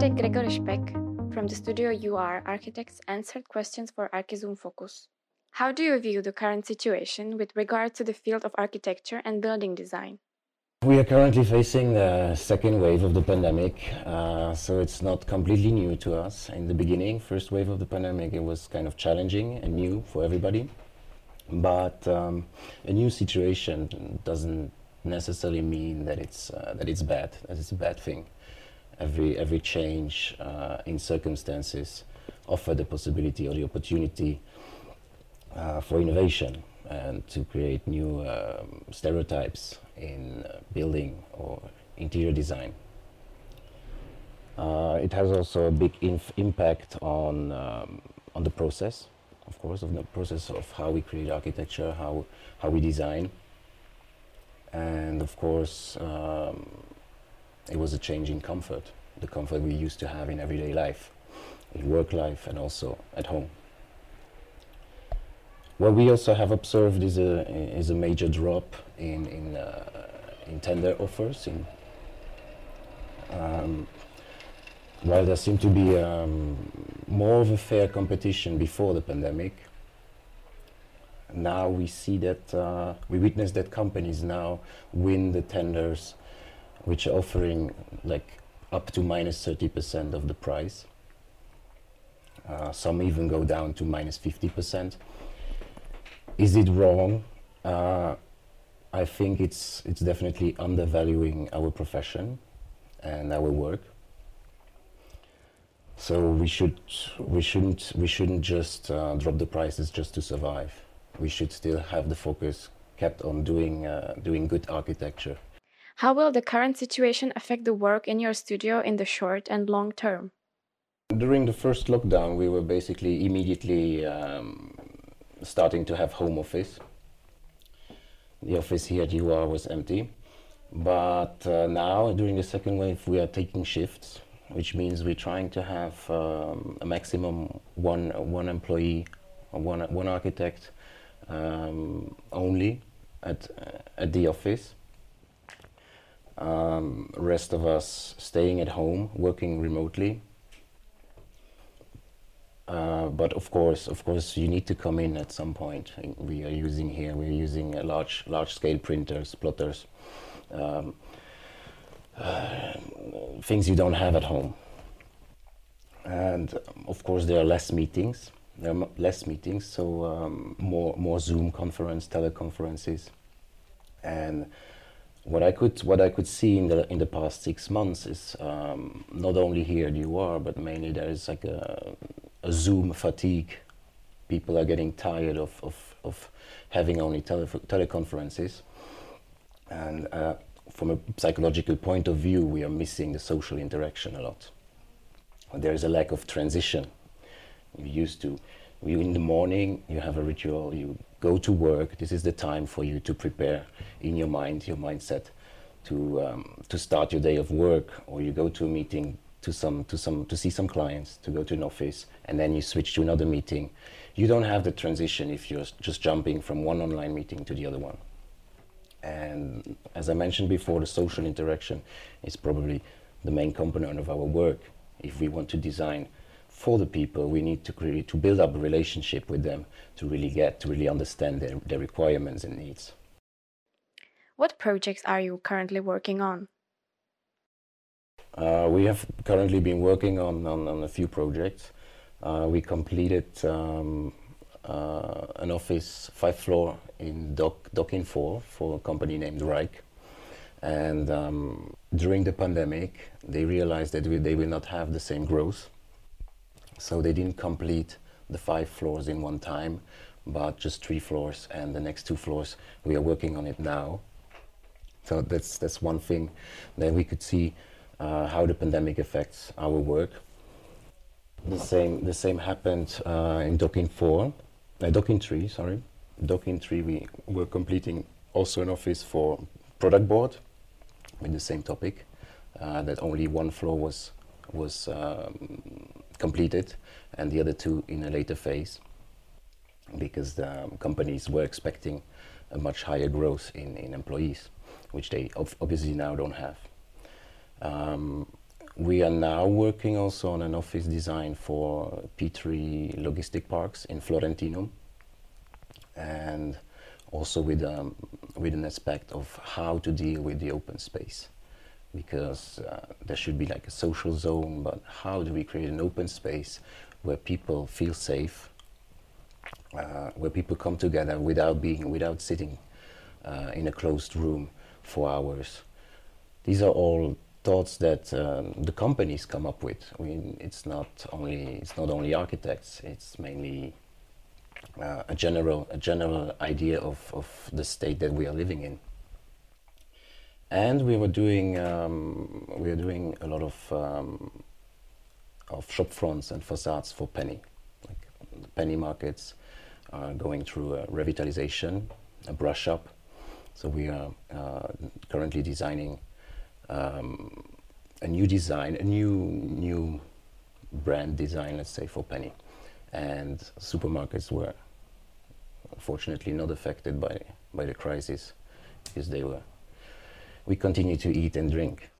Architect Gregory Speck from the studio UR Architects answered questions for Archizoom Focus. How do you view the current situation with regard to the field of architecture and building design? We are currently facing the second wave of the pandemic, uh, so it's not completely new to us. In the beginning, first wave of the pandemic, it was kind of challenging and new for everybody. But um, a new situation doesn't necessarily mean that it's uh, that it's bad. That it's a bad thing. Every every change uh, in circumstances offer the possibility or the opportunity uh, for innovation and to create new um, stereotypes in uh, building or interior design. Uh, it has also a big impact on um, on the process, of course, of the process of how we create architecture, how how we design, and of course, um, it was a change in comfort, the comfort we used to have in everyday life, in work life, and also at home. What we also have observed is a is a major drop in in uh, in tender offers. In um, while there seemed to be um, more of a fair competition before the pandemic, now we see that uh, we witness that companies now win the tenders, which are offering like up to minus 30% of the price. Uh, some even go down to minus 50%. Is it wrong? Uh, I think it's it's definitely undervaluing our profession and our work. So we should we shouldn't we shouldn't just uh, drop the prices just to survive. We should still have the focus kept on doing uh, doing good architecture. How will the current situation affect the work in your studio in the short and long term? During the first lockdown, we were basically immediately um, starting to have home office. The office here at UR was empty. But uh, now, during the second wave, we are taking shifts, which means we're trying to have um, a maximum one, one employee, one, one architect um, only at, at the office. Um, rest of us staying at home, working remotely. Uh, but of course, of course, you need to come in at some point. We are using here, we're using large, large-scale printers, plotters, um, uh, things you don't have at home. And um, of course, there are less meetings. There are less meetings, so um, more, more Zoom conference, teleconferences, and what I could what I could see in the in the past six months is um, not only here at UR, but mainly there is like a a Zoom fatigue. People are getting tired of, of, of having only tele teleconferences. And uh, from a psychological point of view, we are missing the social interaction a lot. There is a lack of transition. You used to, you in the morning, you have a ritual, you go to work, this is the time for you to prepare in your mind, your mindset, to, um, to start your day of work, or you go to a meeting to some to some to see some clients to go to an office and then you switch to another meeting. You don't have the transition if you're just jumping from one online meeting to the other one. And as i mentioned before the social interaction is probably the main component of our work. If we want to design for the people we need to create to build up a relationship with them to really get to really understand their, their requirements and needs what projects are you currently working on uh, we have currently been working on, on, on a few projects. Uh, we completed um, uh, an office five floor in Dock, Docking 4 for a company named Reich. And um, during the pandemic, they realized that we, they will not have the same growth. So they didn't complete the five floors in one time, but just three floors. And the next two floors, we are working on it now. So that's, that's one thing. Then we could see uh, how the pandemic affects our work. The same, the same happened uh, in Docking 4, uh, Docking 3, sorry. Docking 3, we were completing also an office for Productboard with the same topic, uh, that only one floor was, was um, completed and the other two in a later phase because the um, companies were expecting a much higher growth in, in employees, which they ob obviously now don't have. Um, we are now working also on an office design for P3 logistic parks in Florentinum, and also with um, with an aspect of how to deal with the open space, because uh, there should be like a social zone, but how do we create an open space where people feel safe, uh, where people come together without being without sitting uh, in a closed room for hours. These are all thoughts that um, the companies come up with. I mean, it's not only it's not only architects. It's mainly uh, a general a general idea of, of the state that we are living in. And we were doing um, we are doing a lot of um, of shop fronts and facades for Penny. Like the Penny markets are going through a revitalization, a brush up. So we are uh, currently designing um, a new design, a new new brand design, let's say, for Penny. And supermarkets were fortunately not affected by by the crisis because they were. We continue to eat and drink.